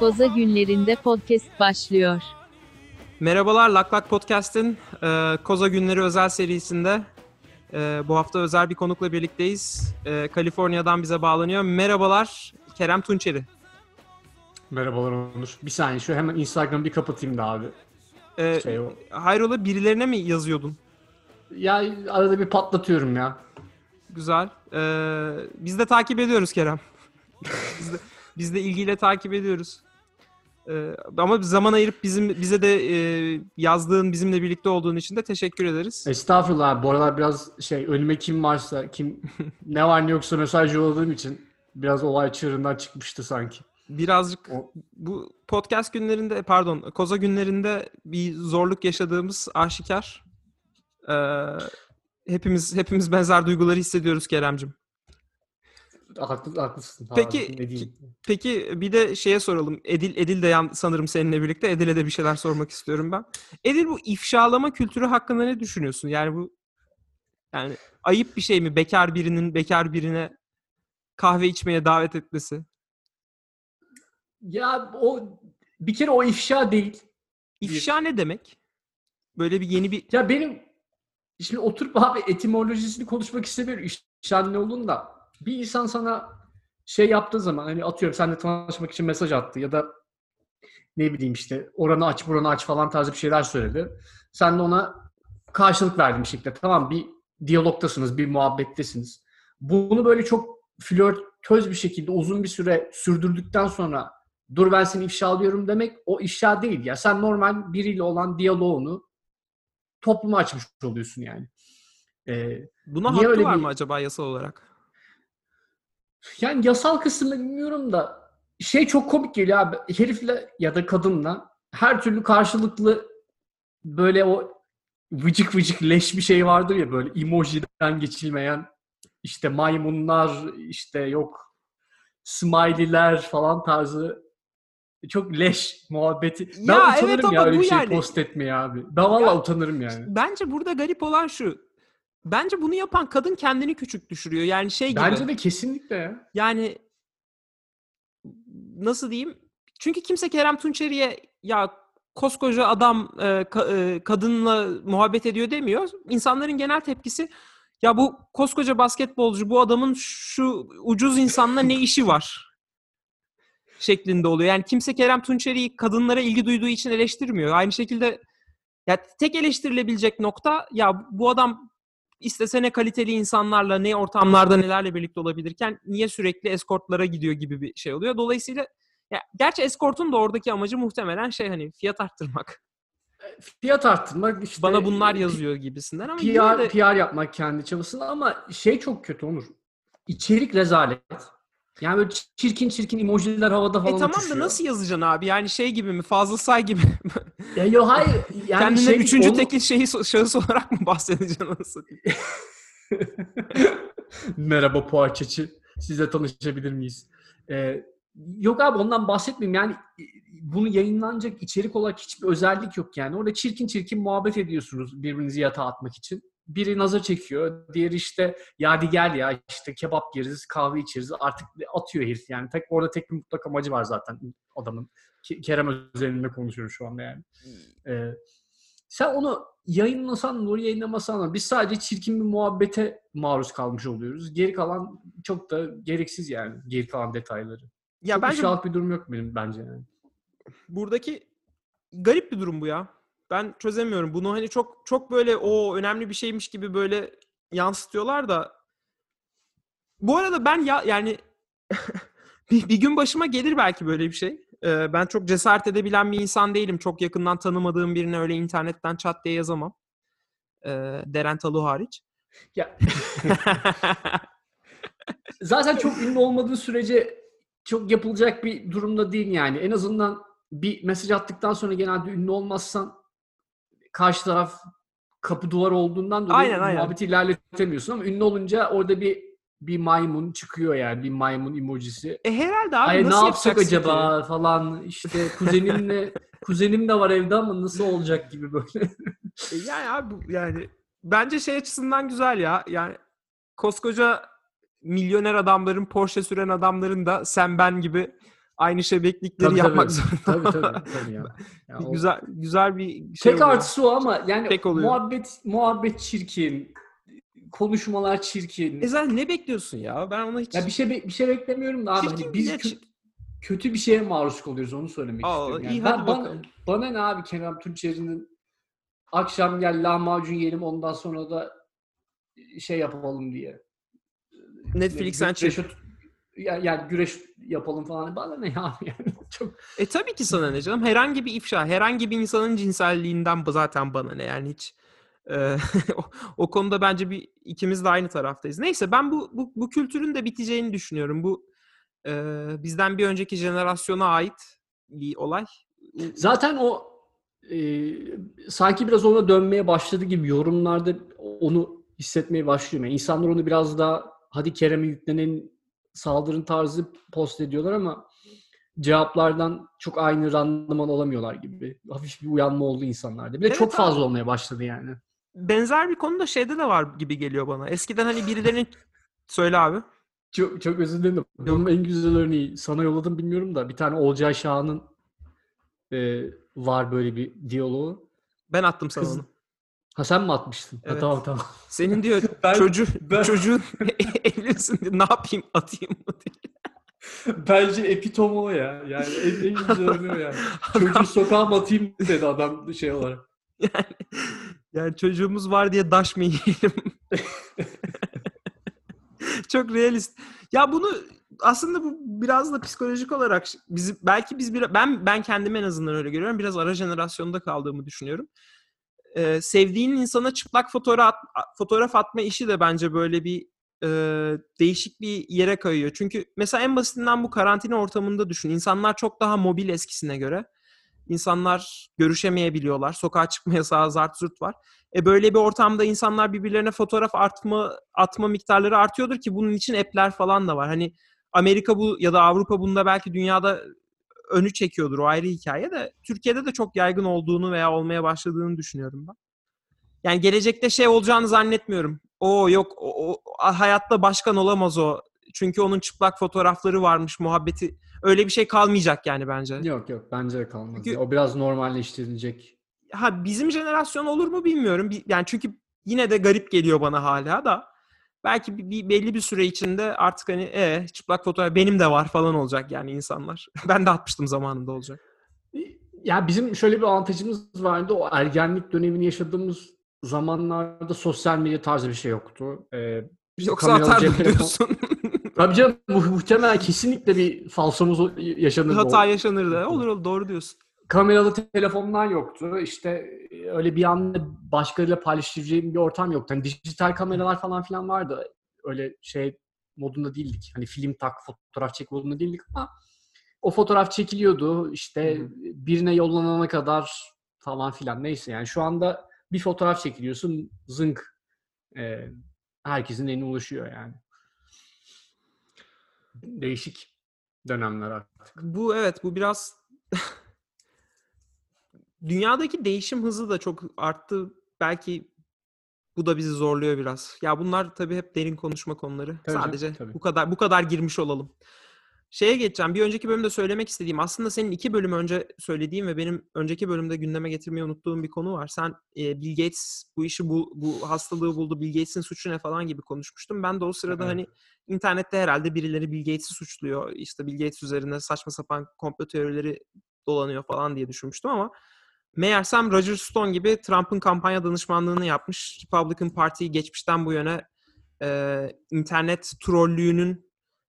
Koza günlerinde podcast başlıyor. Merhabalar Lak Lak Podcast'in e, Koza Günleri özel serisinde e, bu hafta özel bir konukla birlikteyiz. E, Kaliforniya'dan bize bağlanıyor. Merhabalar Kerem Tunçeri. Merhabalar Onur. Bir saniye şu hemen Instagram'ı bir kapatayım da abi. E, Şey o. hayrola birilerine mi yazıyordun? Ya arada bir patlatıyorum ya. Güzel. E, biz de takip ediyoruz Kerem. biz, de, biz de ilgiyle takip ediyoruz. E, ama zaman ayırıp bizim bize de e, yazdığın, bizimle birlikte olduğun için de teşekkür ederiz. Estağfurullah abi. Bu aralar biraz şey önüme kim varsa kim ne var ne yoksa mesaj yolladığım için biraz olay çığırından çıkmıştı sanki. Birazcık O- bu podcast günlerinde pardon koza günlerinde bir zorluk yaşadığımız aşikar. Ee, hepimiz hepimiz benzer duyguları hissediyoruz Keremcim. Haklı, haklısın. Peki? Peki bir de şeye soralım. Edil Edil de yan, sanırım seninle birlikte. Edil'e de bir şeyler sormak istiyorum ben. Edil bu ifşalama kültürü hakkında ne düşünüyorsun? Yani bu yani ayıp bir şey mi bekar birinin bekar birine kahve içmeye davet etmesi? Ya o bir kere o ifşa değil. İfşa ne demek? Böyle bir yeni bir Ya benim şimdi oturup abi etimolojisini konuşmak istemiyorum. İfşa ne olduğunu da. Bir insan sana şey yaptığı zaman hani atıyorum seninle tanışmak için mesaj attı ya da ne bileyim işte oranı aç buranı aç falan tarzı bir şeyler söyledi. Sen de ona karşılık verdin bir şekilde. Tamam bir diyalogtasınız, bir muhabbettesiniz. Bunu böyle çok flörtöz bir şekilde uzun bir süre sürdürdükten sonra dur ben seni ifşalıyorum demek o ifşa değil ya. Sen normal biriyle olan diyaloğunu topluma açmış oluyorsun yani. Ee, Buna hakkı öyle var bir- mı acaba yasal olarak? Yani yasal kısmını bilmiyorum da şey çok komik geliyor abi. Herifle ya da kadınla her türlü karşılıklı böyle o vıcık vıcık leş bir şey vardır ya böyle emojiden geçilmeyen işte maymunlar işte yok smiley'ler falan tarzı çok leş muhabbeti. Ben Ya utanırım evet ya öyle bir şey yani- post etmeye abi. Ben valla utanırım yani. Bence burada garip olan şu. Bence bunu yapan kadın kendini küçük düşürüyor. Yani şey gibi. Bence de kesinlikle ya. Yani nasıl diyeyim? Çünkü kimse Kerem Tunçeri'ye ya koskoca adam e, ka- e, kadınla muhabbet ediyor demiyor. İnsanların genel tepkisi ya bu koskoca basketbolcu bu adamın şu ucuz insanla ne işi var? şeklinde oluyor. Yani kimse Kerem Tunçeri'yi kadınlara ilgi duyduğu için eleştirmiyor. Aynı şekilde ya tek eleştirilebilecek nokta ya bu adam istese ne kaliteli insanlarla ne ortamlarda nelerle birlikte olabilirken niye sürekli eskortlara gidiyor gibi bir şey oluyor. Dolayısıyla ya gerçi eskortun da oradaki amacı muhtemelen şey hani fiyat arttırmak. Fiyat arttırmak işte. Bana bunlar yazıyor gibisinden ama PR, de PR yapmak kendi çabasında ama şey çok kötü Onur. İçerik rezalet. Yani böyle çirkin çirkin emojiler havada falan e tamam da nasıl yazacaksın abi? Yani şey gibi mi? Fazla say gibi. mi? Ya yo hayır. Yani Kendine şey, üçüncü onu- tekil şeyi şahıs olarak mı bahsedeceksin? satayım? Merhaba poğaçacı. Sizle tanışabilir miyiz? Ee, yok abi ondan bahsetmeyeyim. Yani e, bunu yayınlanacak içerik olarak hiçbir özellik yok yani. Orada çirkin çirkin muhabbet ediyorsunuz birbirinizi yatağa atmak için. Biri nazar çekiyor. Diğeri işte ya gel ya işte kebap yeriz, kahve içeriz. Artık atıyor herif yani. Tek, orada tek bir mutlak amacı var zaten adamın. Ke- Kerem özelinde konuşuyoruz şu anda yani. Ee, sen onu yayınlasan da yayınlamasan da biz sadece çirkin bir muhabbete maruz kalmış oluyoruz. Geri kalan çok da gereksiz yani. Geri kalan detayları. Ya çok bence bir durum yok benim bence yani. buradaki garip bir durum bu ya. Ben çözemiyorum. Bunu hani çok çok böyle o önemli bir şeymiş gibi böyle yansıtıyorlar da bu arada ben ya yani bir, bir gün başıma gelir belki böyle bir şey. Ee, ben çok cesaret edebilen bir insan değilim. Çok yakından tanımadığım birine öyle internetten çat diye yazamam. Ee, Deren Talu hariç. Ya, zaten çok ünlü olmadığı sürece çok yapılacak bir durumda değil yani. En azından bir mesaj attıktan sonra genelde ünlü olmazsan karşı taraf kapı duvar olduğundan dolayı Aynen, aynen. muhabbeti ilerletemiyorsun ama ünlü olunca orada bir bir maymun çıkıyor yani bir maymun emojisi. e herhalde abi Ay ne nasıl yapsak yapacaksın ki? acaba falan işte kuzenimle kuzenim de var evde ama nasıl olacak gibi böyle. E Yani abi yani bence şey açısından güzel ya. Yani koskoca milyoner adamların, Porsche süren adamların da sen ben gibi aynı şebeklikleri Tabii, yapmak tabii. zorunda. Tabii tabii. tabii ya. Ya o- güzel güzel bir şey Tek oluyor. artısı o ama yani Tek oluyor. muhabbet muhabbet çirkin. Konuşmalar çirkin. E sen ne bekliyorsun ya? Ben ona hiç... Ya bir şey be- bir şey beklemiyorum da abi Çirkin hani biz kö- kötü bir şeye maruz kalıyoruz onu söylemek Aa, istiyorum. Yani iyi, ben- hadi bana, bakalım. bana ne abi Kerem Tunçeri'nin akşam gel lahmacun yiyelim ondan sonra da şey yapalım diye. Netflix'ten güreş, çık. yani, yani güreş yapalım falan. Bana ne ya yani çok E tabii ki sana ne canım. Herhangi bir ifşa, herhangi bir insanın cinselliğinden bu zaten bana ne yani hiç e, o, o konuda bence bir ikimiz de aynı taraftayız. Neyse ben bu bu, bu kültürün de biteceğini düşünüyorum. Bu e, bizden bir önceki jenerasyona ait bir olay. Zaten o e, sanki biraz ona dönmeye başladı gibi yorumlarda onu hissetmeye başlıyorum. Yani insanlar onu biraz daha hadi Kerem'e yüklenen saldırın tarzı post ediyorlar ama cevaplardan çok aynı randıman olamıyorlar gibi. Hafif bir uyanma oldu insanlarda. Bir de Evet çok abi. fazla olmaya başladı yani. Benzer bir konu da şeyde de var gibi geliyor bana. Eskiden hani birilerinin söyle abi. Çok, çok özür dilerim. Bunun en güzel örneği sana yolladım bilmiyorum da bir tane Olcay Şahan'ın e, var böyle bir diyaloğu. Ben attım sana Kız- onu. Ha sen mi atmıştın? Ha, Evet. tamam tamam. Senin diyor Ben- çocuğu ben- çocuğun evlisin diyor. Ne yapayım atayım mı diye. Bence epitomu o ya. Yani en, en güzel örneği yani. Çocuğu sokağa mı atayım dedi adam şey olarak. Yani, yani çocuğumuz var diye daş mı yiyelim? Çok realist. Ya bunu aslında bu biraz da psikolojik olarak bizi belki biz bir ben ben kendime en azından öyle görüyorum. Biraz ara jenerasyonda kaldığımı düşünüyorum. Ee, sevdiğin insana çıplak fotoğraf fotoğraf atma işi de bence böyle bir e, değişik bir yere kayıyor. Çünkü mesela en basitinden bu karantina ortamında düşün. İnsanlar çok daha mobil eskisine göre. İnsanlar görüşemeyebiliyorlar. Sokağa çıkma yasağı zart zurt var. E böyle bir ortamda insanlar birbirlerine fotoğraf artma atma miktarları artıyordur ki bunun için app'ler falan da var. Hani Amerika bu ya da Avrupa bunda belki dünyada önü çekiyordur o ayrı hikaye de Türkiye'de de çok yaygın olduğunu veya olmaya başladığını düşünüyorum ben. Yani gelecekte şey olacağını zannetmiyorum. O yok o, o- hayatta başkan olamaz o. Çünkü onun çıplak fotoğrafları varmış muhabbeti. Öyle bir şey kalmayacak yani bence. Yok yok bence de kalmaz. Çünkü- O biraz normalleştirilecek. ha bizim jenerasyon olur mu bilmiyorum. Yani çünkü yine de garip geliyor bana hala da. Belki bir, bir- belli bir süre içinde artık hani e çıplak fotoğraf benim de var falan olacak yani insanlar. ben de atmıştım zamanında olacak. Ya bizim şöyle bir avantajımız vardı. O ergenlik dönemini yaşadığımız zamanlarda sosyal medya tarzı bir şey yoktu. Ee, işte Yoksa atardım diyorsun. Tabii canım mu- muhtemelen kesinlikle bir falsomuz yaşanırdı. hata o- yaşanırdı. Olur olur doğru diyorsun. Kameralı telefonlar yoktu. İşte e, öyle bir anda başkalarıyla paylaşabileceğim bir ortam yoktu. Hani dijital kameralar falan filan vardı. Öyle şey modunda değildik. Hani film tak, fotoğraf çek modunda değildik ama o fotoğraf çekiliyordu. İşte Hı hı. birine yollanana kadar falan filan. Neyse yani şu anda bir fotoğraf çekiliyorsun zınk. e, herkesin eline ulaşıyor yani. Değişik dönemler artık. Bu evet bu biraz dünyadaki değişim hızı da çok arttı. Belki bu da bizi zorluyor biraz. Ya bunlar tabii hep derin konuşma konuları. Tabii canım, Sadece tabii. bu kadar bu kadar girmiş olalım. Şeye geçeceğim. Bir önceki bölümde söylemek istediğim aslında senin iki bölüm önce söylediğim ve benim önceki bölümde gündeme getirmeyi unuttuğum bir konu var. Sen e, Bill Gates bu işi bu, bu hastalığı buldu. Bill Gates'in suçu ne falan gibi konuşmuştum. Ben de o sırada Evet. hani internette herhalde birileri Bill Gates'i suçluyor. İşte Bill Gates üzerine saçma sapan komplo teorileri dolanıyor falan diye düşünmüştüm ama meğersem Roger Stone gibi Trump'ın kampanya danışmanlığını yapmış. Republican Party'yi geçmişten bu yöne e, internet trollüğünün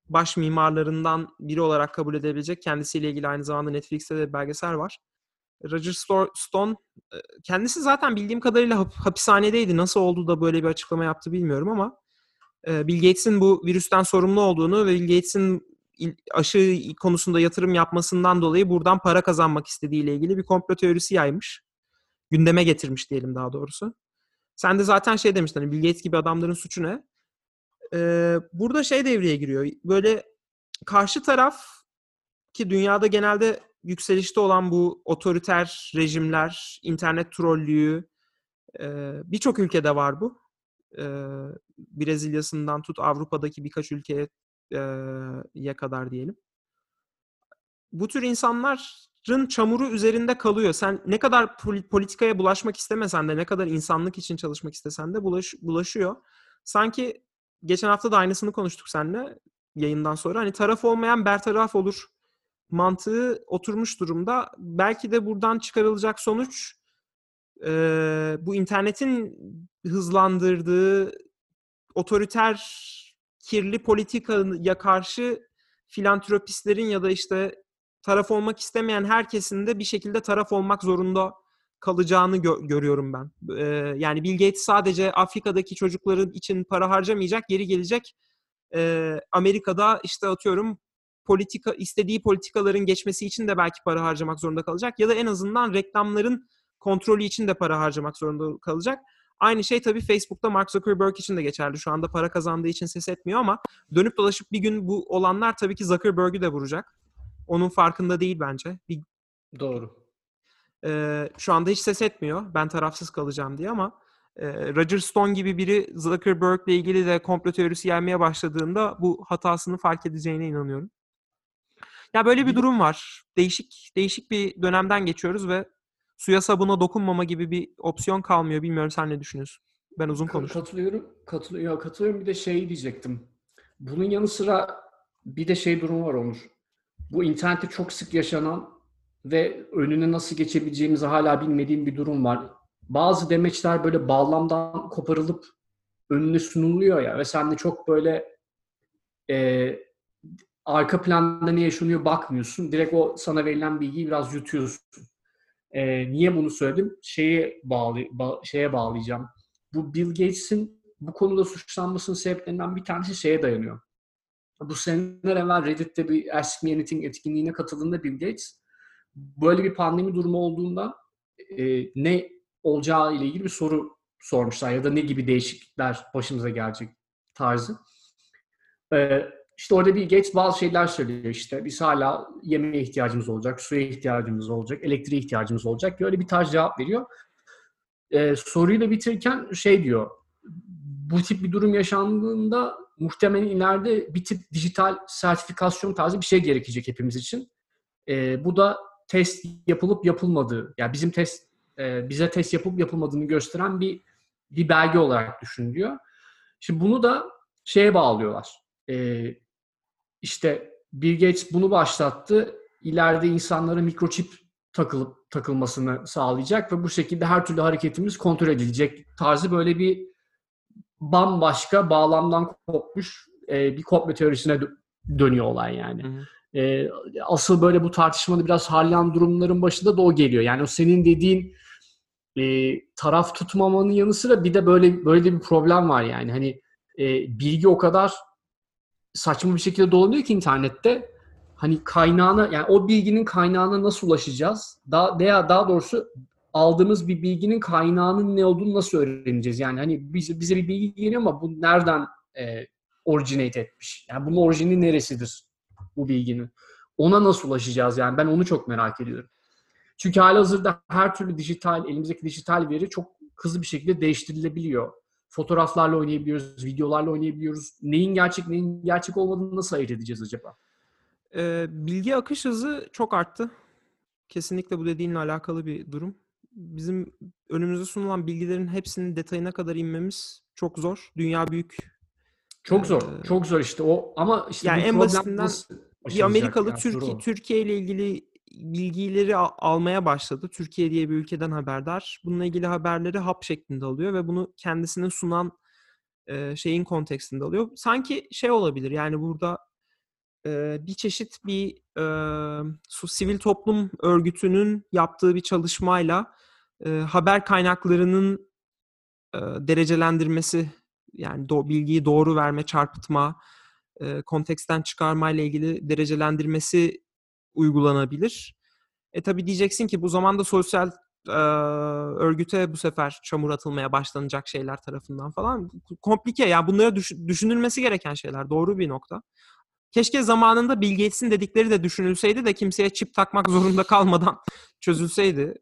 baş mimarlarından biri olarak kabul edebilecek. Kendisiyle ilgili aynı zamanda Netflix'te de bir belgesel var. Roger Sto- Stone e, kendisi zaten bildiğim kadarıyla hap- hapishanedeydi. Nasıl oldu da böyle bir açıklama yaptı bilmiyorum ama e, Bill Gates'in bu virüsten sorumlu olduğunu ve Bill Gates'in aşı konusunda yatırım yapmasından dolayı buradan para kazanmak istediğiyle ilgili bir komplo teorisi yaymış. Gündeme getirmiş diyelim daha doğrusu. Sen de zaten şey demiştin hani Bill Gates gibi adamların suçu ne? Ee, burada şey devreye giriyor. Böyle karşı taraf ki dünyada genelde yükselişte olan bu otoriter rejimler, internet trollüğü e, birçok ülkede var bu. E, Brezilya'sından tut Avrupa'daki birkaç ülkeye ya kadar diyelim. bu tür insanların çamuru üzerinde kalıyor. Sen ne kadar pol- politikaya bulaşmak istemesen de ne kadar insanlık için çalışmak istesen de bulaş, bulaşıyor. Sanki geçen hafta da aynısını konuştuk seninle yayından sonra. Hani taraf olmayan bertaraf olur mantığı oturmuş durumda. Belki de buradan çıkarılacak sonuç e, bu internetin hızlandırdığı otoriter kirli politikaya karşı filantropistlerin ya da işte taraf olmak istemeyen herkesin de bir şekilde taraf olmak zorunda kalacağını gö- görüyorum ben. Ee, yani Bill Gates sadece Afrika'daki çocukların için para harcamayacak, geri gelecek. Ee, Amerika'da işte atıyorum politika istediği politikaların geçmesi için de belki para harcamak zorunda kalacak ya da en azından reklamların kontrolü için de para harcamak zorunda kalacak. Aynı şey tabii Facebook'ta Mark Zuckerberg için de geçerli. Şu anda para kazandığı için ses etmiyor ama dönüp dolaşıp bir gün bu olanlar tabii ki Zuckerberg'ü de vuracak. Onun farkında değil bence. Bir, Doğru. e, şu anda hiç ses etmiyor. Ben tarafsız kalacağım diye ama e, Roger Stone gibi biri Zuckerberg'le ilgili de komplo teorisi gelmeye başladığında bu hatasını fark edeceğine inanıyorum. Ya böyle bir durum var. Değişik değişik bir dönemden geçiyoruz ve suya sabuna dokunmama gibi bir opsiyon kalmıyor. Bilmiyorum sen ne düşünüyorsun? Ben uzun konuştum. Katılıyorum. Katılıyorum. Katılıyorum. Bir de şey diyecektim. Bunun yanı sıra bir de şey durumu var Onur. Bu internette çok sık yaşanan ve önüne nasıl geçebileceğimizi hala bilmediğim bir durum var. Bazı demeçler böyle bağlamdan koparılıp önüne sunuluyor ya ve sen de çok böyle e, arka planda ne yaşanıyor bakmıyorsun. Direkt o sana verilen bilgiyi biraz yutuyorsun. E, niye bunu söyledim? Şeye bağlı ba- şeye bağlayacağım. Bu Bill Gates'in bu konuda suçlanmasının sebeplerinden bir tanesi şeye dayanıyor. Bu seneler evvel Reddit'te bir Ask Me Anything etkinliğine katıldığında Bill Gates böyle bir pandemi durumu olduğunda e, ne olacağı ile ilgili bir soru sormuşlar ya da ne gibi değişiklikler başımıza gelecek tarzı. E, işte orada Bill Gates bazı şeyler söylüyor işte. Biz hala yemeğe ihtiyacımız olacak, suya ihtiyacımız olacak, elektriğe ihtiyacımız olacak. Böyle bir tarz cevap veriyor. Ee, soruyu da bitirirken şey diyor. Bu tip bir durum yaşandığında muhtemelen ileride bir tip dijital sertifikasyon tarzı bir şey gerekecek hepimiz için. Ee, bu da test yapılıp yapılmadığı, yani bizim test e, bize test yapıp yapılmadığını gösteren bir bir belge olarak düşün. Şimdi bunu da şeye bağlıyorlar. Ee, işte Bill Gates bunu başlattı. İleride insanlara mikroçip takılıp takılmasını sağlayacak ve bu şekilde her türlü hareketimiz kontrol edilecek tarzı böyle bir bambaşka bağlamdan kopmuş e, bir komplo teorisine dö- dönüyor olay yani. Hı hı. E, asıl böyle bu tartışmalı biraz harlayan durumların başında da o geliyor. Yani o senin dediğin e, taraf tutmamanın yanı sıra bir de böyle böyle de bir problem var yani. Hani e, bilgi o kadar saçma bir şekilde dolanıyor ki internette. Hani kaynağına yani o bilginin kaynağına nasıl ulaşacağız? Daha veya daha doğrusu aldığımız bir bilginin kaynağının ne olduğunu nasıl öğreneceğiz? Yani hani bize, bize bir bilgi geliyor ama bu nereden e, originate etmiş? Yani bunun orijini neresidir bu bilginin? Ona nasıl ulaşacağız yani? Ben onu çok merak ediyorum. Çünkü halihazırda her türlü dijital, elimizdeki dijital veri çok hızlı bir şekilde değiştirilebiliyor. Fotoğraflarla oynayabiliyoruz, videolarla oynayabiliyoruz. Neyin gerçek, neyin gerçek olmadığını nasıl ayırt edeceğiz acaba? Ee, bilgi akış hızı çok arttı. Kesinlikle bu dediğinle alakalı bir durum. Bizim önümüze sunulan bilgilerin hepsinin detayına kadar inmemiz çok zor. Dünya büyük. Çok zor. Ee, Çok zor işte o ama işte Yani en basitinden Bir Amerikalı yani? Türkiye. Türkiye ile ilgili bilgileri al- almaya başladı. Türkiye diye bir ülkeden haberdar. Bununla ilgili haberleri hap şeklinde alıyor ve bunu kendisine sunan e, şeyin kontekstinde alıyor. Sanki şey olabilir yani burada e, bir çeşit bir e, sivil toplum örgütünün yaptığı bir çalışmayla e, haber kaynaklarının e, derecelendirmesi yani do- bilgiyi doğru verme, çarpıtma, e, konteksten çıkarma ile ilgili derecelendirmesi uygulanabilir. E tabi diyeceksin ki bu zamanda sosyal e, örgüte bu sefer çamur atılmaya başlanacak şeyler tarafından falan. Komplike ya bunlara düş- düşünülmesi gereken şeyler. Doğru bir nokta. Keşke zamanında Bill Gates'in dedikleri de düşünülseydi de kimseye çip takmak zorunda kalmadan çözülseydi.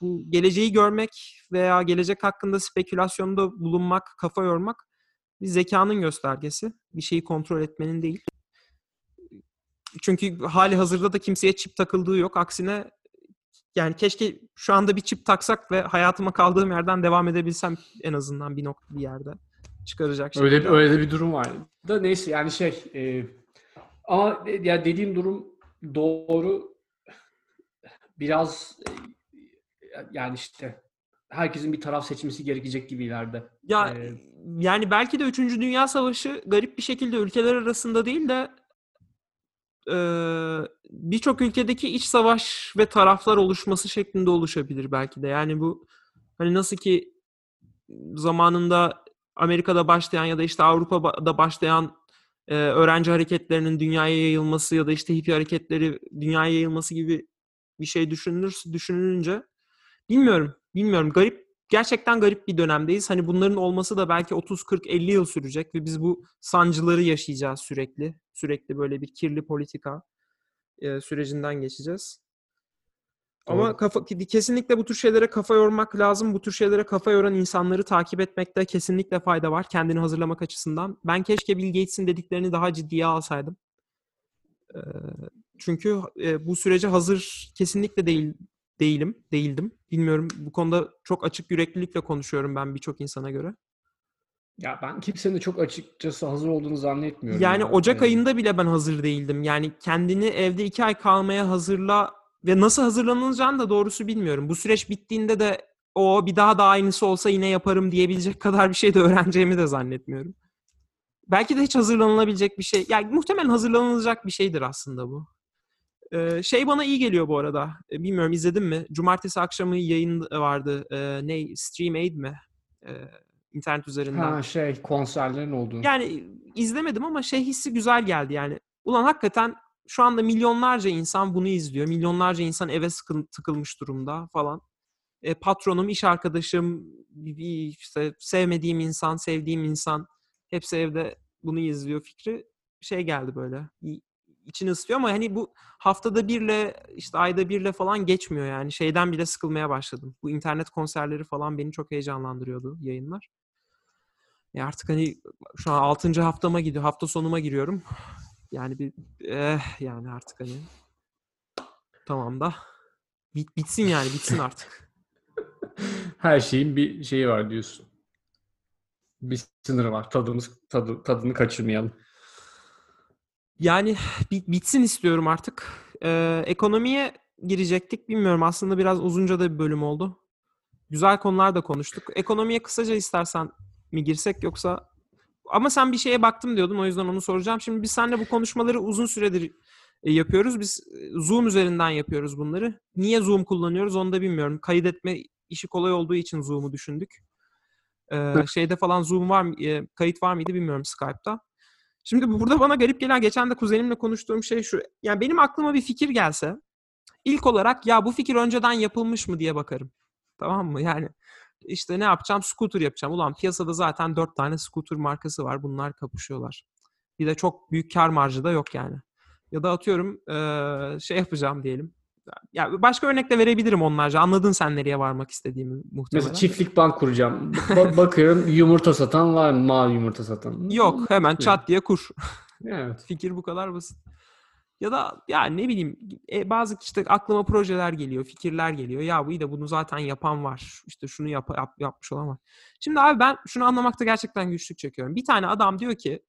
Bu geleceği görmek veya gelecek hakkında spekülasyonda bulunmak, kafa yormak bir zekanın göstergesi. Bir şeyi kontrol etmenin değil. Çünkü hali hazırda da kimseye çip takıldığı yok. Aksine yani keşke şu anda bir çip taksak ve hayatıma kaldığım yerden devam edebilsem en azından bir nokta bir yerde çıkaracak Öyle şekilde. öyle bir durum var. Da neyse yani şey e, ama ya dediğim durum doğru. Biraz e, yani işte herkesin bir taraf seçmesi gerekecek gibi ileride. Ya Ee, yani belki de 3. Dünya Savaşı garip bir şekilde ülkeler arasında değil de e, birçok ülkedeki iç savaş ve taraflar oluşması şeklinde oluşabilir belki de. Yani bu hani nasıl ki zamanında Amerika'da başlayan ya da işte Avrupa'da başlayan e, öğrenci hareketlerinin dünyaya yayılması ya da işte hippie hareketleri dünyaya yayılması gibi bir şey düşünülür düşünülünce bilmiyorum bilmiyorum garip gerçekten garip bir dönemdeyiz. Hani bunların olması da belki 30 40 50 yıl sürecek ve biz bu sancıları yaşayacağız sürekli. Sürekli böyle bir kirli politika e, sürecinden geçeceğiz. Ama Doğru. kafa kesinlikle bu tür şeylere kafa yormak lazım. Bu tür şeylere kafa yoran insanları takip etmekte kesinlikle fayda var kendini hazırlamak açısından. Ben keşke Bill Gates'in dediklerini daha ciddiye alsaydım. Ee, Çünkü e, bu sürece hazır kesinlikle değil değilim, değildim. Bilmiyorum bu konuda çok açık yüreklilikle konuşuyorum ben birçok insana göre. Ya ben kimsenin de çok açıkçası hazır olduğunu zannetmiyorum. Yani ya. Ocak Ee, ayında bile ben hazır değildim. Yani kendini evde iki ay kalmaya hazırla ve nasıl hazırlanılacağını da doğrusu bilmiyorum. Bu süreç bittiğinde de o bir daha da aynısı olsa yine yaparım diyebilecek kadar bir şey de öğreneceğimi de zannetmiyorum. Belki de hiç hazırlanılabilecek bir şey. Yani muhtemelen hazırlanılacak bir şeydir aslında bu. Ee, şey bana iyi geliyor bu arada. Ee, bilmiyorum izledin mi? Cumartesi akşamı yayın vardı. Ee, ne? Stream Aid mi? Ee, internet üzerinden. Ha şey konserlerin olduğu. Yani izlemedim ama şey hissi güzel geldi yani. Ulan hakikaten şu anda milyonlarca insan bunu izliyor. Milyonlarca insan eve sıkın, tıkılmış durumda falan. E, patronum, iş arkadaşım, işte sevmediğim insan, sevdiğim insan hepsi evde bunu izliyor fikri şey geldi böyle. İçini ısıtıyor ama hani bu haftada birle işte ayda birle falan geçmiyor yani. Şeyden bile sıkılmaya başladım. Bu internet konserleri falan beni çok heyecanlandırıyordu yayınlar. E artık hani şu an 6. haftama gidiyor. Hafta sonuma giriyorum. Yani bir eh, yani artık hani tamam da bit, bitsin yani bitsin artık. Her şeyin bir şeyi var diyorsun. Bir sınırı var. Tadımız tadı, tadını kaçırmayalım. Yani bit, bitsin istiyorum artık. Ee, ekonomiye girecektik. Bilmiyorum aslında biraz uzunca da bir bölüm oldu. Güzel konular da konuştuk. Ekonomiye kısaca istersen mi girsek yoksa ama sen bir şeye baktım diyordun o yüzden onu soracağım. Şimdi biz seninle bu konuşmaları uzun süredir e, yapıyoruz. Biz e, Zoom üzerinden yapıyoruz bunları. Niye Zoom kullanıyoruz onu da bilmiyorum. Kaydetme işi kolay olduğu için Zoom'u düşündük. Ee, şeyde falan Zoom var mı, e, kayıt var mıydı bilmiyorum Skype'ta. Şimdi bu- burada bana garip gelen geçen de kuzenimle konuştuğum şey şu. Yani benim aklıma bir fikir gelse ilk olarak ya bu fikir önceden yapılmış mı diye bakarım. Tamam mı? Yani işte ne yapacağım? Scooter yapacağım. Ulan piyasada zaten dört tane scooter markası var. Bunlar kapışıyorlar. Bir de çok büyük kar marjı da yok yani. Ya da atıyorum şey yapacağım diyelim. Ya başka örnek de verebilirim onlarca. Anladın sen nereye varmak istediğimi muhtemelen. Mesela çiftlik bank kuracağım. Ba- bakıyorum yumurta satan var mı? Mavi yumurta satan. Yok hemen çat diye kur. Evet. Fikir bu kadar basit. Ya da ya ne bileyim e, bazı işte aklıma projeler geliyor, fikirler geliyor. Ya bu iyi de bunu zaten yapan var. İşte şunu yap, yap- yapmış olan var. Şimdi abi ben şunu anlamakta gerçekten güçlük çekiyorum. Bir tane adam diyor ki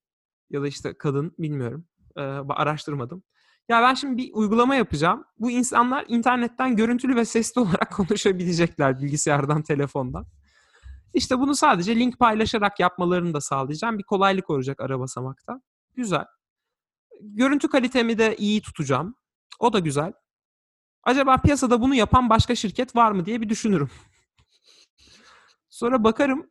ya da işte kadın bilmiyorum e, araştırmadım. Ya ben şimdi bir uygulama yapacağım. Bu insanlar internetten görüntülü ve sesli olarak konuşabilecekler bilgisayardan, telefondan. İşte bunu sadece link paylaşarak yapmalarını da sağlayacağım. Bir kolaylık olacak ara basamakta. Güzel. Görüntü kalitemi de iyi tutacağım. O da güzel. Acaba piyasada bunu yapan başka şirket var mı diye bir düşünürüm. Sonra bakarım.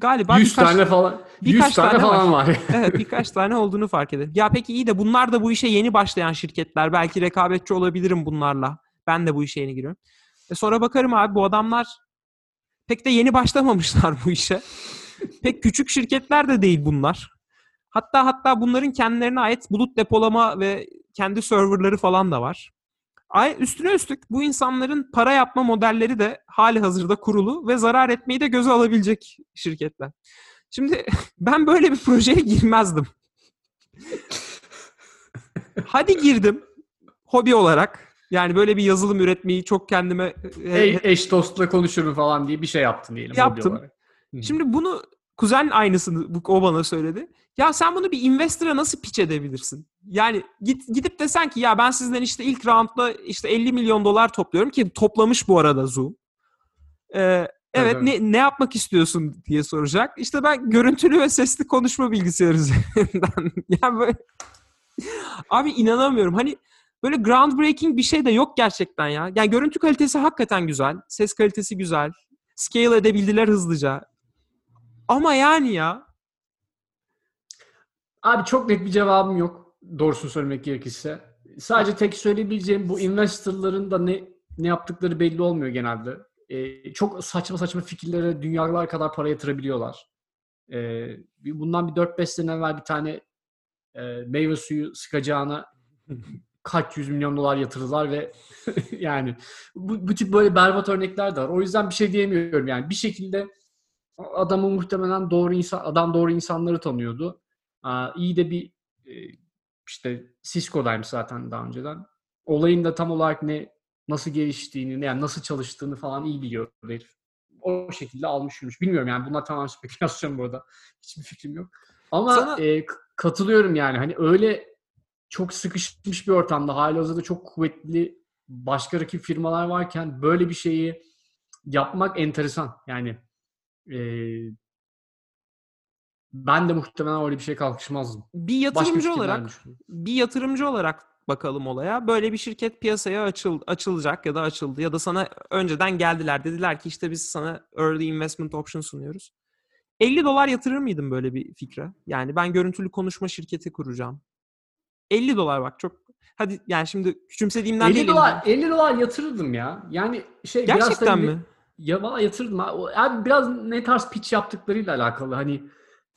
Galiba 100 birkaç, tane falan. 100 birkaç tane, tane falan var. evet birkaç tane olduğunu fark ederim. Ya peki iyi de bunlar da bu işe yeni başlayan şirketler. Belki rekabetçi olabilirim bunlarla. Ben de bu işe yeni giriyorum. E sonra bakarım abi bu adamlar pek de yeni başlamamışlar bu işe. Pek küçük şirketler de değil bunlar. Hatta hatta bunların kendilerine ait bulut depolama ve kendi serverları falan da var. Ay üstüne üstlük bu insanların para yapma modelleri de hali hazırda kurulu ve zarar etmeyi de göze alabilecek şirketler. Şimdi ben böyle bir projeye girmezdim. Hadi girdim hobi olarak. Yani böyle bir yazılım üretmeyi çok kendime e, E- eş dostla konuşurum falan diye bir şey yaptın diyelim. hobi Yaptım. olarak. Hı. Şimdi bunu kuzen aynısını o bana söyledi. Ya sen bunu bir investor'a nasıl pitch edebilirsin? Yani git gidip desen ki ya ben sizden işte ilk roundda işte 50 milyon dolar topluyorum ki toplamış bu arada Zoom. Ee, evet Evet, ne ne yapmak istiyorsun diye soracak. İşte ben görüntülü ve sesli konuşma bilgisayarı üzerinden. yani böyle Abi inanamıyorum. Hani böyle groundbreaking bir şey de yok gerçekten ya. Yani görüntü kalitesi hakikaten güzel. Ses kalitesi güzel. Scale edebildiler hızlıca. Ama yani ya Abi çok net bir cevabım yok. Doğrusunu söylemek gerekirse. Sadece tek söyleyebileceğim bu investorların da ne ne yaptıkları belli olmuyor genelde. Ee, çok saçma saçma fikirlere dünyalar kadar para yatırabiliyorlar. Ee, bundan bir 4-5 sene evvel bir tane e, meyve suyu sıkacağına kaç yüz milyon dolar yatırdılar ve yani bu, bu tip böyle berbat örnekler de var. O yüzden bir şey diyemiyorum yani. Bir şekilde adamı muhtemelen doğru insan adam doğru insanları tanıyordu. İyi de bir işte Cisco'daymış zaten daha önceden. Olayın da tam olarak ne nasıl geliştiğini, yani nasıl çalıştığını falan iyi biliyor herif. O şekilde almış yürümüş. Bilmiyorum yani bunlar tamamen spekülasyon bu arada. Hiçbir fikrim yok. Ama Sana- e, katılıyorum yani. Hani öyle çok sıkışmış bir ortamda halihazırda çok kuvvetli başka rakip firmalar varken böyle bir şeyi yapmak enteresan. Yani e, ben de muhtemelen öyle bir şey kalkışmazdım. bir Başka yatırımcı fikirler olarak bir yatırımcı olarak bakalım olaya. Böyle bir şirket piyasaya açıl, açılacak ya da açıldı ya da sana önceden geldiler. Dediler ki işte biz sana early investment option sunuyoruz. 50 dolar yatırır mıydın böyle bir fikre? Yani ben görüntülü konuşma şirketi kuracağım. 50 dolar bak çok hadi yani şimdi küçümsediğimden 50 değil. dolar 50 dolar yatırırdım ya. Yani şey biraz Gerçekten tabii- mi? Ya valla yatırdım. Abi biraz ne tarz pitch yaptıklarıyla alakalı. Hani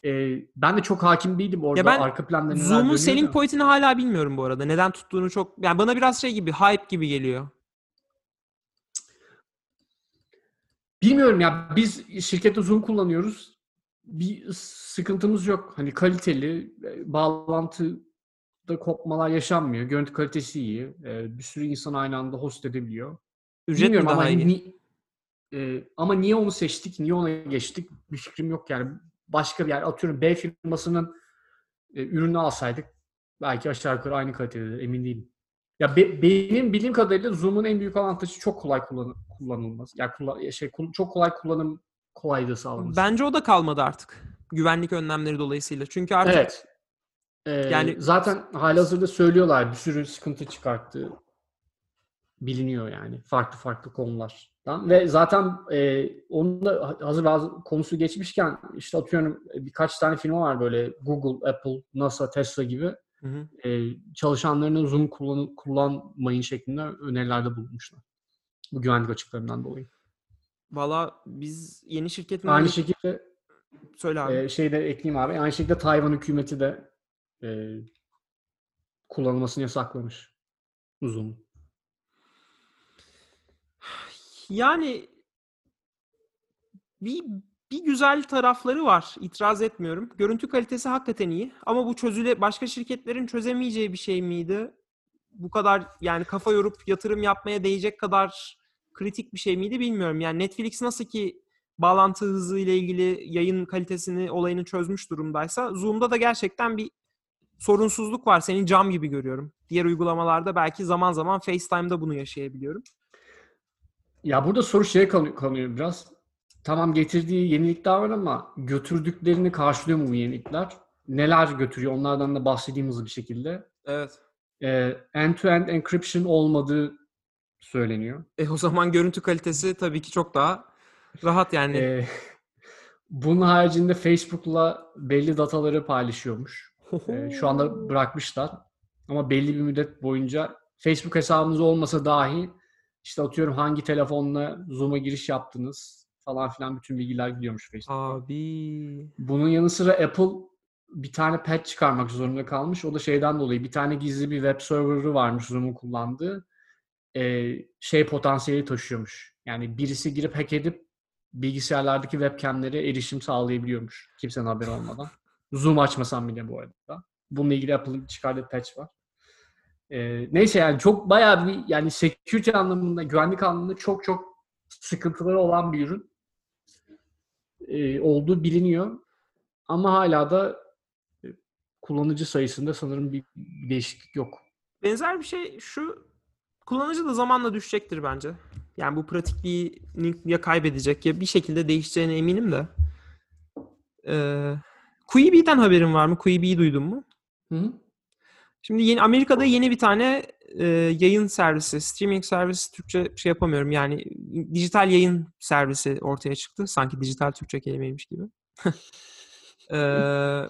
e, ben de çok hakim değilim orada Ya ben arka planda Zoom'un selling da. point'ini hala bilmiyorum bu arada. Neden tuttuğunu çok yani bana biraz şey gibi hype gibi geliyor. Bilmiyorum ya biz şirkette Zoom kullanıyoruz. Bir sıkıntımız yok. Hani kaliteli, e, bağlantıda kopmalar yaşanmıyor. Görüntü kalitesi iyi. E, bir sürü insan aynı anda host edebiliyor. Ücret mi Bilmiyorum daha ama iyi? ni- e, ama niye onu seçtik, niye ona geçtik bir fikrim yok yani. Başka bir yer atıyorum B firmasının e, ürünü alsaydık belki aşağı yukarı aynı kalitede emin değilim. Ya be- benim bildiğim kadarıyla Zoom'un en büyük avantajı çok kolay kullan kullanılması. Yani kullan- şey çok kolay kullanım kolaylığı sağlaması. Bence o da kalmadı artık. Güvenlik önlemleri dolayısıyla. Çünkü artık Evet. Ee, Yani- zaten halihazırda söylüyorlar bir sürü sıkıntı çıkarttı. Biliniyor yani farklı farklı konulardan ve zaten e, onun da hazır bazı konusu geçmişken işte atıyorum e, birkaç tane firma var böyle Google, Apple, NASA, Tesla gibi Hı hı. e, çalışanlarının Zoom kullan kullanmayın şeklinde önerilerde bulunmuşlar. Bu güvenlik açıklarından dolayı. Valla biz yeni şirketin Aynı şekilde söyle abi. Ee, şey de ekleyeyim abi. Aynı şekilde Tayvan hükümeti de e, kullanılmasını yasaklamış. Uzun. Yani bir bir güzel tarafları var. İtiraz etmiyorum. Görüntü kalitesi hakikaten iyi. Ama bu çözüle başka şirketlerin çözemeyeceği bir şey miydi? Bu kadar yani kafa yorup yatırım yapmaya değecek kadar kritik bir şey miydi bilmiyorum. Yani Netflix nasıl ki bağlantı hızı ile ilgili yayın kalitesini olayını çözmüş durumdaysa Zoom'da da gerçekten bir sorunsuzluk var. Seni cam gibi görüyorum. Diğer uygulamalarda belki zaman zaman FaceTime'da bunu yaşayabiliyorum. Ya burada soru şeye kalıyor, kalıyor biraz. Tamam getirdiği yenilikler var ama götürdüklerini karşılıyor mu bu yenilikler? Neler götürüyor? Onlardan da bahsedeyim hızlı bir şekilde. Evet. Ee, end-to-end encryption olmadığı söyleniyor. E o zaman görüntü kalitesi tabii ki çok daha rahat yani. Ee, bunun haricinde Facebook'la belli dataları paylaşıyormuş. Ee, şu anda bırakmışlar. Ama belli bir müddet boyunca Facebook hesabınız olmasa dahi işte atıyorum hangi telefonla Zoom'a giriş yaptınız falan filan bütün bilgiler gidiyormuş Facebook'a. Abi. Bunun yanı sıra Apple bir tane patch çıkarmak zorunda kalmış. O da şeyden dolayı bir tane gizli bir web server'ı varmış Zoom'un kullandığı. Ee, şey potansiyeli taşıyormuş. Yani birisi girip hack edip bilgisayarlardaki webcamlere erişim sağlayabiliyormuş. Kimsenin haberi olmadan. Zoom açmasam bile bu arada. Bununla ilgili Apple'ın çıkardığı patch var. Ee, neyse yani çok bayağı bir yani security anlamında, güvenlik anlamında çok çok sıkıntıları olan bir ürün ee, olduğu biliniyor. Ama hala da e, kullanıcı sayısında sanırım bir değişiklik yok. Benzer bir şey şu kullanıcı da zamanla düşecektir bence. Yani bu pratikliğini ya kaybedecek ya bir şekilde değişeceğine eminim de. Ee, Quibi'den haberin var mı? Quibi'yi duydun mu? Hı hı. Şimdi yeni Amerika'da yeni bir tane e, yayın servisi, streaming servisi Türkçe şey yapamıyorum. Yani dijital yayın servisi ortaya çıktı. Sanki dijital Türkçe kelimeymiş gibi. Ee,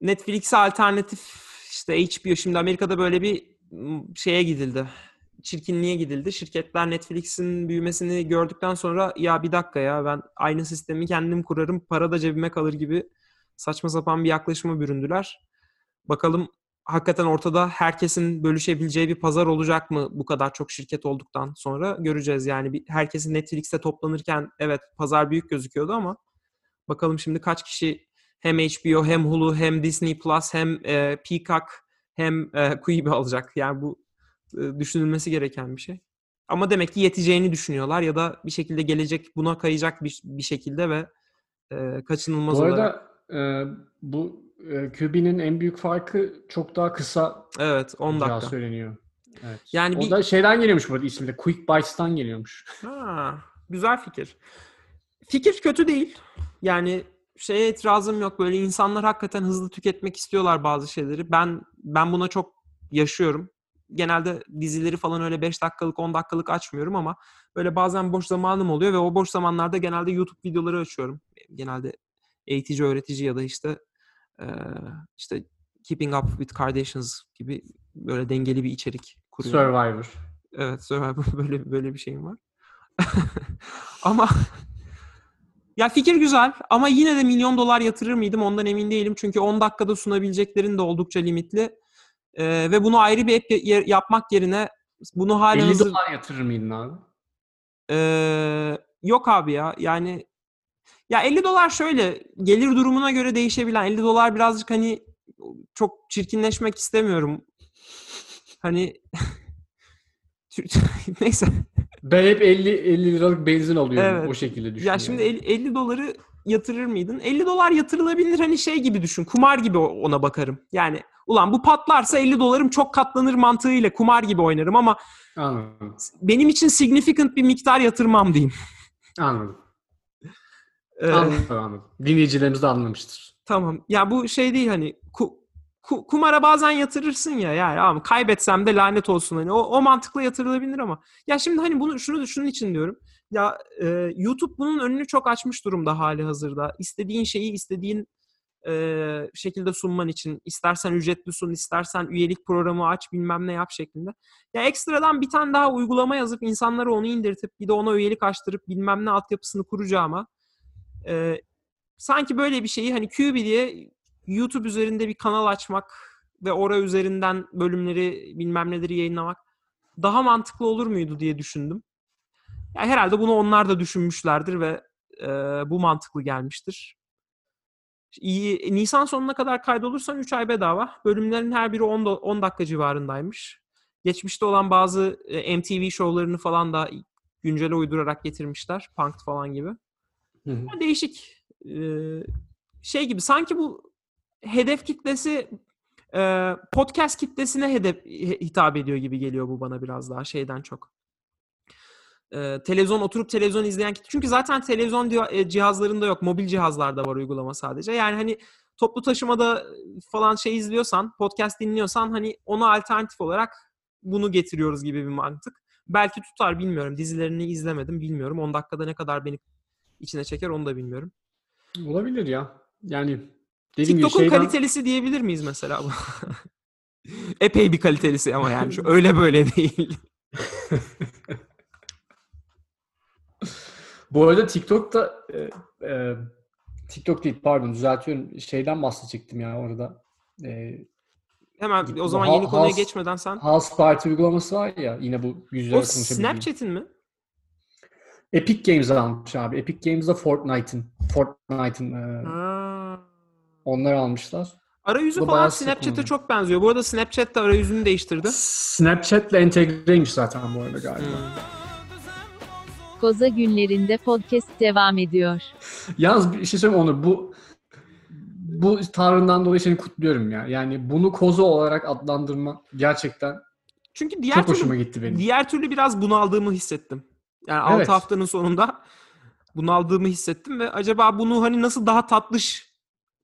Netflix'e alternatif işte HBO şimdi Amerika'da böyle bir şeye gidildi. Çirkinliğe gidildi. Şirketler Netflix'in büyümesini gördükten sonra ya bir dakika ya ben aynı sistemi kendim kurarım para da cebime kalır gibi saçma sapan bir yaklaşıma büründüler. Bakalım hakikaten ortada herkesin bölüşebileceği bir pazar olacak mı bu kadar çok şirket olduktan sonra göreceğiz. Yani bir, herkesin Netflix'te toplanırken evet pazar büyük gözüküyordu ama bakalım şimdi kaç kişi hem HBO hem Hulu hem Disney Plus hem e, Peacock hem e, Quibi alacak. Yani bu e, düşünülmesi gereken bir şey. Ama demek ki yeteceğini düşünüyorlar ya da bir şekilde gelecek buna kayacak bir, bir şekilde ve e, kaçınılmaz Bu olarak. arada e, bu QB'nin en büyük farkı çok daha kısa Evet 10 olacağı dakika. söyleniyor. Evet. Yani o bir- da şeyden geliyormuş bu arada ismi de Quick Bytes'tan geliyormuş. Ha, güzel fikir. Fikir kötü değil. Yani şeye itirazım yok. Böyle insanlar hakikaten hızlı tüketmek istiyorlar bazı şeyleri. Ben ben buna çok yaşıyorum. Genelde dizileri falan öyle 5 dakikalık 10 dakikalık açmıyorum ama böyle bazen boş zamanım oluyor ve o boş zamanlarda genelde YouTube videoları açıyorum. Genelde eğitici, öğretici ya da işte eee, işte Keeping Up with Kardashians gibi böyle dengeli bir içerik kuruyorum. Survivor. Evet, Survivor böyle böyle bir şeyim var. ama ya fikir güzel ama yine de milyon dolar yatırır mıydım ondan emin değilim. Çünkü 10 dakikada sunabileceklerin de oldukça limitli. Ee, ve bunu ayrı bir app yapmak yerine bunu hala 50 hazır... dolar yatırır mıydın abi? Ee, yok abi ya yani ya 50 dolar şöyle gelir durumuna göre değişebilen 50 dolar birazcık hani çok çirkinleşmek istemiyorum. Hani neyse Ben hep 50 50 liralık benzin alıyorum. Evet. O şekilde düşünüyorum. Ya şimdi 50, 50 doları yatırır mıydın? 50 dolar yatırılabilir hani şey gibi düşün. Kumar gibi ona bakarım. Yani ulan bu patlarsa 50 dolarım çok katlanır mantığıyla kumar gibi oynarım ama Anladım. benim için significant bir miktar yatırmam diyeyim. Anladım. Ee, Anladım. anladım. Dinleyicilerimiz de anlamıştır. tamam. Ya bu şey değil hani ku- ku- kumara bazen yatırırsın ya yani ama kaybetsem de lanet olsun hani o, o mantıkla yatırılabilir ama ya şimdi hani bunu şunu şunun için diyorum ya e, YouTube bunun önünü çok açmış durumda hali hazırda istediğin şeyi istediğin e, şekilde sunman için istersen ücretli sun istersen üyelik programı aç bilmem ne yap şeklinde ya ekstradan bir tane daha uygulama yazıp insanlara onu indirtip bir de ona üyelik açtırıp bilmem ne altyapısını kuracağıma e, sanki böyle bir şeyi hani QB diye YouTube üzerinde bir kanal açmak ve ora üzerinden bölümleri bilmem neleri yayınlamak daha mantıklı olur muydu diye düşündüm. Ya herhalde bunu onlar da düşünmüşlerdir ve e, bu mantıklı gelmiştir. İyi, Nisan sonuna kadar kaydolursan 3 ay bedava. Bölümlerin her biri 10, da- 10 dakika civarındaymış. Geçmişte olan bazı MTV şovlarını falan da güncele uydurarak getirmişler. Punk'd falan gibi. Hı hı. Ya Değişik. Şey gibi sanki bu hedef kitlesi podcast kitlesine hedef he- hitap ediyor gibi geliyor bu bana biraz daha şeyden çok. Ee, televizyon oturup televizyon izleyen kitle. Çünkü zaten televizyon e, cihazlarında yok. Mobil cihazlarda var uygulama sadece. Yani hani toplu taşımada falan şey izliyorsan, podcast dinliyorsan hani ona alternatif olarak bunu getiriyoruz gibi bir mantık. Belki tutar bilmiyorum. Dizilerini izlemedim bilmiyorum. 10 dakikada ne kadar beni içine çeker onu da bilmiyorum. Olabilir ya. Yani dediğim gibi TikTok'un şeyden... kalitelisi diyebilir miyiz mesela? Epey bir kalitelisi ama yani şu öyle böyle değil. Bu arada TikTok'ta e, e, TikTok değil pardon düzeltiyorum. Şeyden bahsedecektim ya orada. E, Hemen o zaman yeni konuya has- geçmeden sen. House Party uygulaması var ya yine bu yüzler O konuşabildiğim. Snapchat'in mi? Epic Games almış abi. Epic Games'da Fortnite'ın Fortnite'ın e, onlar almışlar. Arayüzü Bu falan Snapchat'e çok benziyor. Bu arada Snapchat de arayüzünü değiştirdi. Snapchat'le entegreymiş zaten bu arada galiba. Hmm. Koza günlerinde podcast devam ediyor. Yalnız bir şey söyleyeyim Onur bu bu tavrından dolayı seni kutluyorum ya. Yani bunu koza olarak adlandırma gerçekten Çünkü diğer çok türlü hoşuma gitti benim. Diğer türlü biraz bunaldığımı hissettim. Yani 6 Evet. haftanın sonunda bunaldığımı hissettim ve acaba bunu hani nasıl daha tatlış,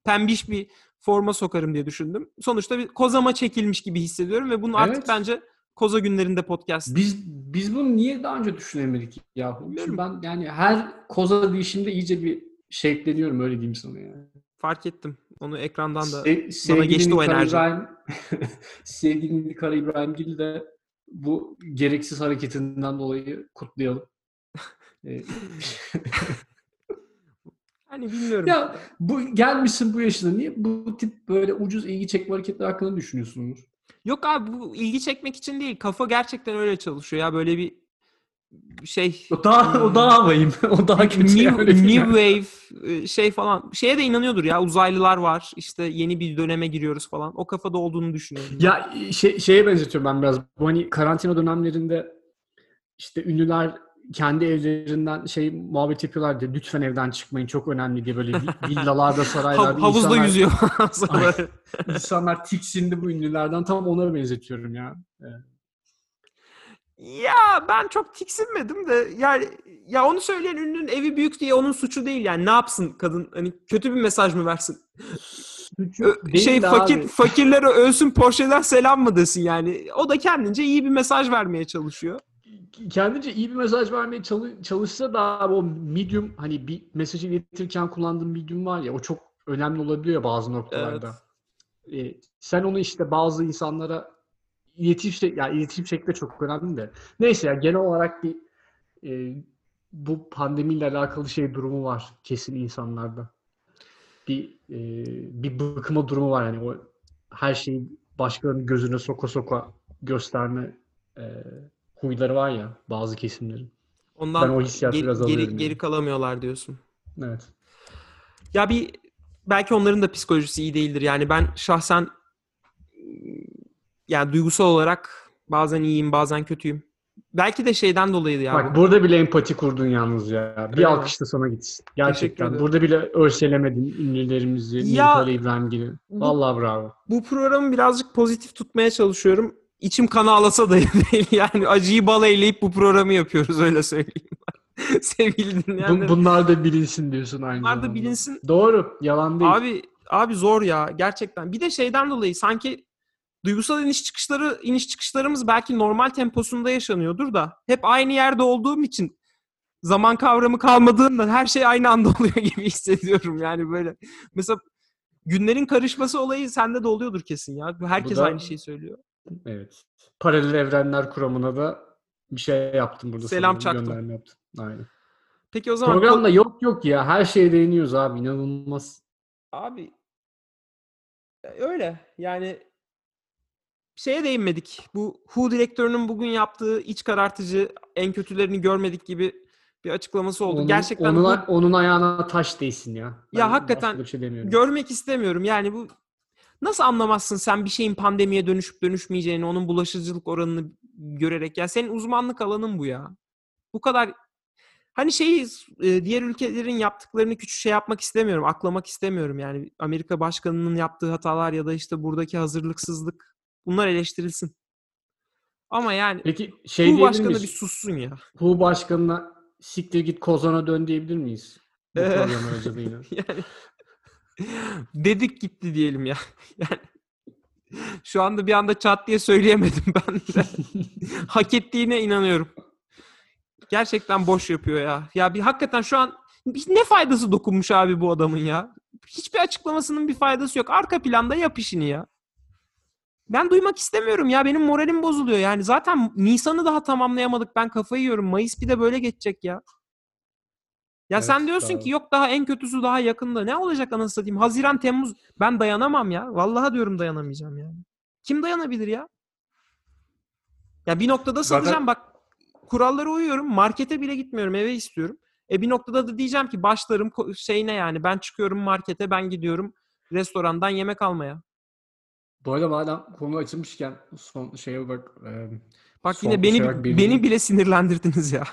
pembiş bir forma sokarım diye düşündüm. Sonuçta bir kozama çekilmiş gibi hissediyorum ve bunu artık Evet. bence koza günlerinde podcast. Biz biz bunu niye daha önce düşünemedik ya? Çünkü ben yani her koza değişimde iyice bir şevkleniyorum öyle diyeyim sana yani. Fark ettim. Onu ekrandan da Se- sevgili geçti o enerji. İbrahim, sevgili Nilkara İbrahimgil de bu gereksiz hareketinden dolayı kutlayalım. Hani bilmiyorum. ya bu gelmişsin bu yaşına niye bu tip böyle ucuz ilgi çekme hareketler hakkında düşünüyorsunuz? Yok abi bu ilgi çekmek için değil. Kafa gerçekten öyle çalışıyor ya böyle bir şey O daha o daha havayım. o daha kötü. new, yani, new wave e, şey falan. Şeye de inanıyordur ya uzaylılar var. işte yeni bir döneme giriyoruz falan. O kafada olduğunu düşünüyorum. Ya şey, şeye benzetiyorum ben biraz. Bu hani karantina dönemlerinde işte ünlüler kendi evlerinden şey muhabbet yapıyorlar diye lütfen evden çıkmayın çok önemli diye böyle vi- villalarda saraylarda havuzda insanlar, yüzüyor. İnsanlar tiksindi bu ünlülerden tam onlara benzetiyorum ya. Ya ben çok tiksinmedim de yani ya onu söyleyen ünlünün evi büyük diye onun suçu değil yani ne yapsın kadın hani kötü bir mesaj mı versin Değil şey fakir abi. fakirlere ölsün Porsche'den selam mı desin yani o da kendince iyi bir mesaj vermeye çalışıyor. kendince iyi bir mesaj vermeye çalı- çalışsa da abi o medium hani bir mesajı iletirken kullandığım medium var ya o çok önemli olabiliyor bazı noktalarda. Ee, sen onu işte bazı insanlara iletişim şey, yani iletişim şekli çok önemli de. Neyse ya genel olarak bir e, bu pandemiyle alakalı şey durumu var kesin insanlarda. Bir e, bir bıkma durumu var yani o her şeyi başkalarının gözüne soka soka gösterme e, huyları var ya bazı kesimlerin. Ondan Ben o hissiyatı geri, biraz geri, geri kalamıyorlar diyorsun. Evet. Ya bir belki onların da psikolojisi iyi değildir. Yani ben şahsen yani duygusal olarak bazen iyiyim, bazen kötüyüm. Belki de şeyden dolayıydı ya. Bak bu. burada bile empati kurdun yalnız ya. Öyle Bir mi? alkış da sana gitsin. Gerçekten. Burada bile örselemedin ünlülerimizi. Ya, Nilüfer İbrahim gibi. Vallahi bravo. Bu programı birazcık pozitif tutmaya çalışıyorum. İçim kan ağlasa da değil. Yani acıyı bal eyleyip bu programı yapıyoruz öyle söyleyeyim. Sevgili dinleyenler. bunlar da bilinsin diyorsun aynı Bunlar da zamanda. bilinsin. Doğru. Yalan değil. Abi abi zor ya gerçekten. Bir de şeyden dolayı sanki duygusal iniş çıkışları iniş çıkışlarımız belki normal temposunda yaşanıyordur da hep aynı yerde olduğum için zaman kavramı kalmadığından her şey aynı anda oluyor gibi hissediyorum yani böyle. Mesela günlerin karışması olayı sende de oluyordur kesin ya. Herkes da- aynı şeyi söylüyor. Evet. Paralel evrenler kuramına da bir şey yaptım burada. Selam çaktım. Yaptım. Aynen. Peki o zaman Programda yok yok ya. Her şeye değiniyoruz abi. inanılmaz. Abi e, öyle yani şeye değinmedik. Bu Who direktörünün bugün yaptığı iç karartıcı en kötülerini görmedik gibi bir açıklaması oldu. Onun, Gerçekten onun, Who- onun ayağına taş değsin ya. Ya Ben hakikaten başka bir şey demiyorum. görmek istemiyorum. Yani bu nasıl anlamazsın sen bir şeyin pandemiye dönüşüp dönüşmeyeceğini, onun bulaşıcılık oranını görerek ya senin uzmanlık alanın bu ya. Bu kadar hani şeyi e, diğer ülkelerin yaptıklarını küçük şey yapmak istemiyorum, aklamak istemiyorum. Yani Amerika başkanının yaptığı hatalar ya da işte buradaki hazırlıksızlık bunlar eleştirilsin. Ama yani Peki şey diyebilir başkanı bir sussun ya. Bu başkanına siktir git kozana dön diyebilir miyiz? Bu. Yani dedik gitti diyelim ya. Yani şu anda bir anda çat diye söyleyemedim ben de. Hak ettiğine inanıyorum. Gerçekten boş yapıyor ya. Ya bir hakikaten şu an ne faydası dokunmuş abi bu adamın ya? Hiçbir açıklamasının bir faydası yok. Arka planda yap işini ya. Ben duymak istemiyorum ya. Benim moralim bozuluyor. Yani zaten Nisan'ı daha tamamlayamadık. Ben kafayı yiyorum. Mayıs bir de böyle geçecek ya. Ya Evet, sen diyorsun bravo. ki yok daha en kötüsü daha yakında. Ne olacak anasını satayım? Haziran, Temmuz. Ben dayanamam ya. Vallahi diyorum dayanamayacağım yani. Kim dayanabilir ya? Ya bir noktada Zaten- satacağım bak. Kurallara uyuyorum. Markete bile gitmiyorum. Eve istiyorum. E bir noktada da diyeceğim ki başlarım ko- şeyine yani. Ben çıkıyorum markete, ben gidiyorum restorandan yemek almaya. Bu arada madem konu açılmışken son şeye bak. e, Bak yine beni beni bile sinirlendirdiniz ya.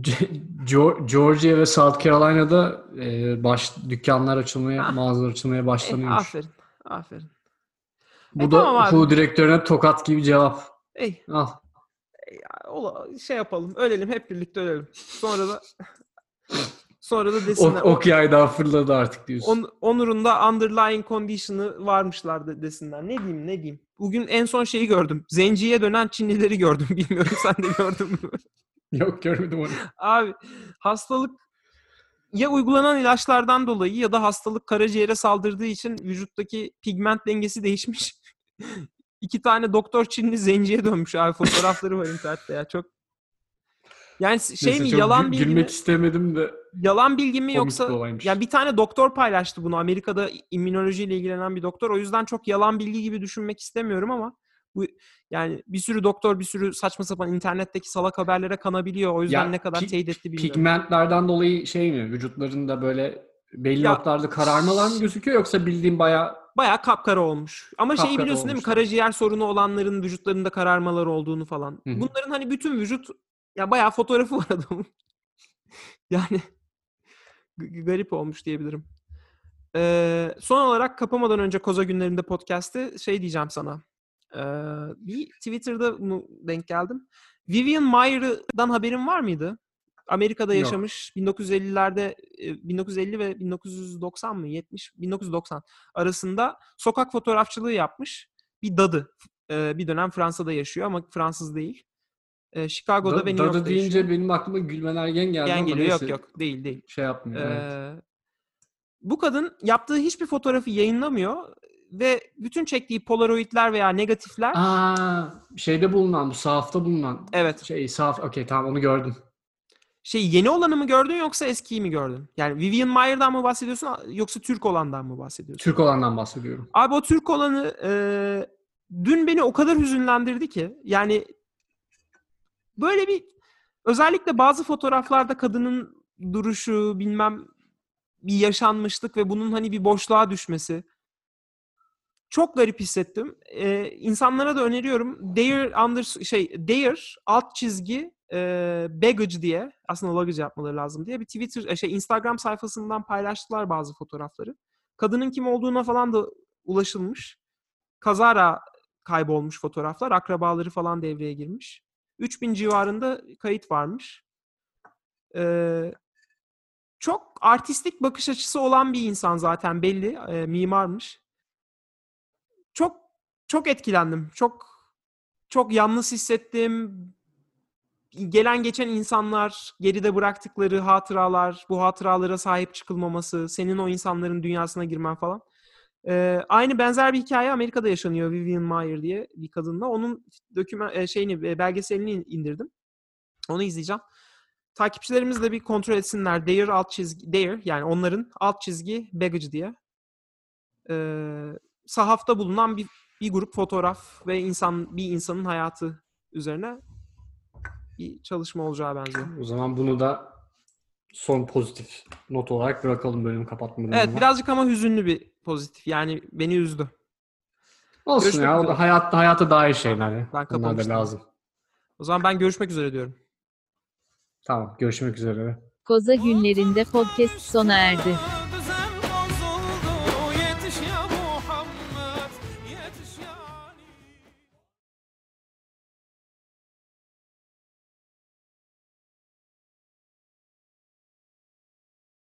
Ge- Georgia ve South Carolina'da e, baş dükkanlar açılmaya, Ah. mağazalar açılmaya başlanıyormuş. aferin. Aferin. Bu E, da tamam abi. okul direktörüne tokat gibi cevap. Ey, Al. ola, şey yapalım. Ölelim hep birlikte ölelim. Sonra da sonra da Ok, desinler. ok yaydan fırladı artık diyorsun. On, Onur'un da underlying condition'ı varmışlar de- desinler. Ne diyeyim ne diyeyim. Bugün en son şeyi gördüm. Zenciye dönen Çinlileri gördüm. Bilmiyorum sen de gördün mü? Yok görmedim onu. Abi hastalık ya uygulanan ilaçlardan dolayı ya da hastalık karaciğere saldırdığı için vücuttaki pigment dengesi değişmiş. İki tane doktor Çinli zenciye dönmüş abi. Fotoğrafları var internette ya. Çok yani şey Neyse, mi yalan bilgi mi? Gülmek istemedim de Yalan bilgi mi yoksa yani bir tane doktor paylaştı bunu. Amerika'da immünolojiyle ilgilenen bir doktor. O yüzden çok yalan bilgi gibi düşünmek istemiyorum ama bu yani bir sürü doktor bir sürü saçma sapan internetteki salak haberlere kanabiliyor. O yüzden Ya, ne kadar pi- teyit etti bilmiyorum. Pigmentlerden dolayı şey mi? Vücutlarında böyle belli Ya- noktalarda kararmalar mı gözüküyor yoksa bildiğin bayağı Bayağı kapkara olmuş. Ama şeyi Kapkara biliyorsun değil mi? Karaciğer sorunu olanların vücutlarında kararmalar olduğunu falan. Hı hı. Bunların hani bütün vücut ya bayağı fotoğrafı var adamın. yani garip olmuş diyebilirim. Ee, son olarak kapamadan önce Koza günlerinde podcast'te şey diyeceğim sana. Ee, bir Twitter'da bunu denk geldim. Vivian Mayer'dan haberin var mıydı? Amerika'da Yok. yaşamış. 1950'lerde e, 1950 ve 1990 mı? 70 1990 arasında sokak fotoğrafçılığı yapmış. Bir dadı. Ee, bir dönem Fransa'da yaşıyor ama Fransız değil. Ee, Chicago'da da, ve New York'ta deyince yaşıyor. benim aklıma Gülmen Ergen geldi Gen geliyor. Yok yok. Değil değil. şey yapmıyor. evet. Ee, bu kadın yaptığı hiçbir fotoğrafı yayınlamıyor ve bütün çektiği polaroidler veya negatifler Aa, şeyde bulunan, bu sahafta bulunan. evet. Şey sahaf, okey tamam onu gördüm. Şey yeni olanı mı gördün yoksa eskiyi mi gördün? Yani Vivian Mayer'dan mı bahsediyorsun yoksa Türk olandan mı bahsediyorsun? Türk olandan bahsediyorum. Abi o Türk olanı e, dün beni o kadar hüzünlendirdi ki. Yani böyle bir özellikle bazı fotoğraflarda kadının duruşu bilmem bir yaşanmışlık ve bunun hani bir boşluğa düşmesi. Çok garip hissettim. E, insanlara da öneriyorum. Dare under şey Dare alt çizgi e, baggage diye aslında luggage yapmaları lazım diye bir Twitter e, şey Instagram sayfasından paylaştılar bazı fotoğrafları. Kadının kim olduğuna falan da ulaşılmış. Kazara kaybolmuş fotoğraflar. Akrabaları falan devreye girmiş. 3000 civarında kayıt varmış. Ee, çok artistik bakış açısı olan bir insan zaten belli. Ee, mimarmış. Çok çok etkilendim. Çok çok yalnız hissettim. Gelen geçen insanlar, geride bıraktıkları hatıralar, bu hatıralara sahip çıkılmaması, senin o insanların dünyasına girmen falan. Ee, aynı benzer bir hikaye Amerika'da yaşanıyor Vivian Mayer diye bir kadınla. Onun doküman e, şeyini e, belgeselini indirdim. Onu izleyeceğim. Takipçilerimiz de bir kontrol etsinler. Dare alt çizgi Dare yani onların alt çizgi baggage diye. Ee, sahafta bulunan bir bir grup fotoğraf ve insan bir insanın hayatı üzerine bir çalışma olacağı benziyor. O zaman bunu da son pozitif not olarak bırakalım bölümü kapatmadan. Evet ama. birazcık ama hüzünlü bir pozitif. Yani beni üzdü. Olsun Görüşmek ya. Üzere. hayatta hayata dair şeyler ya. Ben Bunlar da lazım. O zaman ben görüşmek üzere diyorum. Tamam. Görüşmek üzere. Koza günlerinde podcast sona erdi.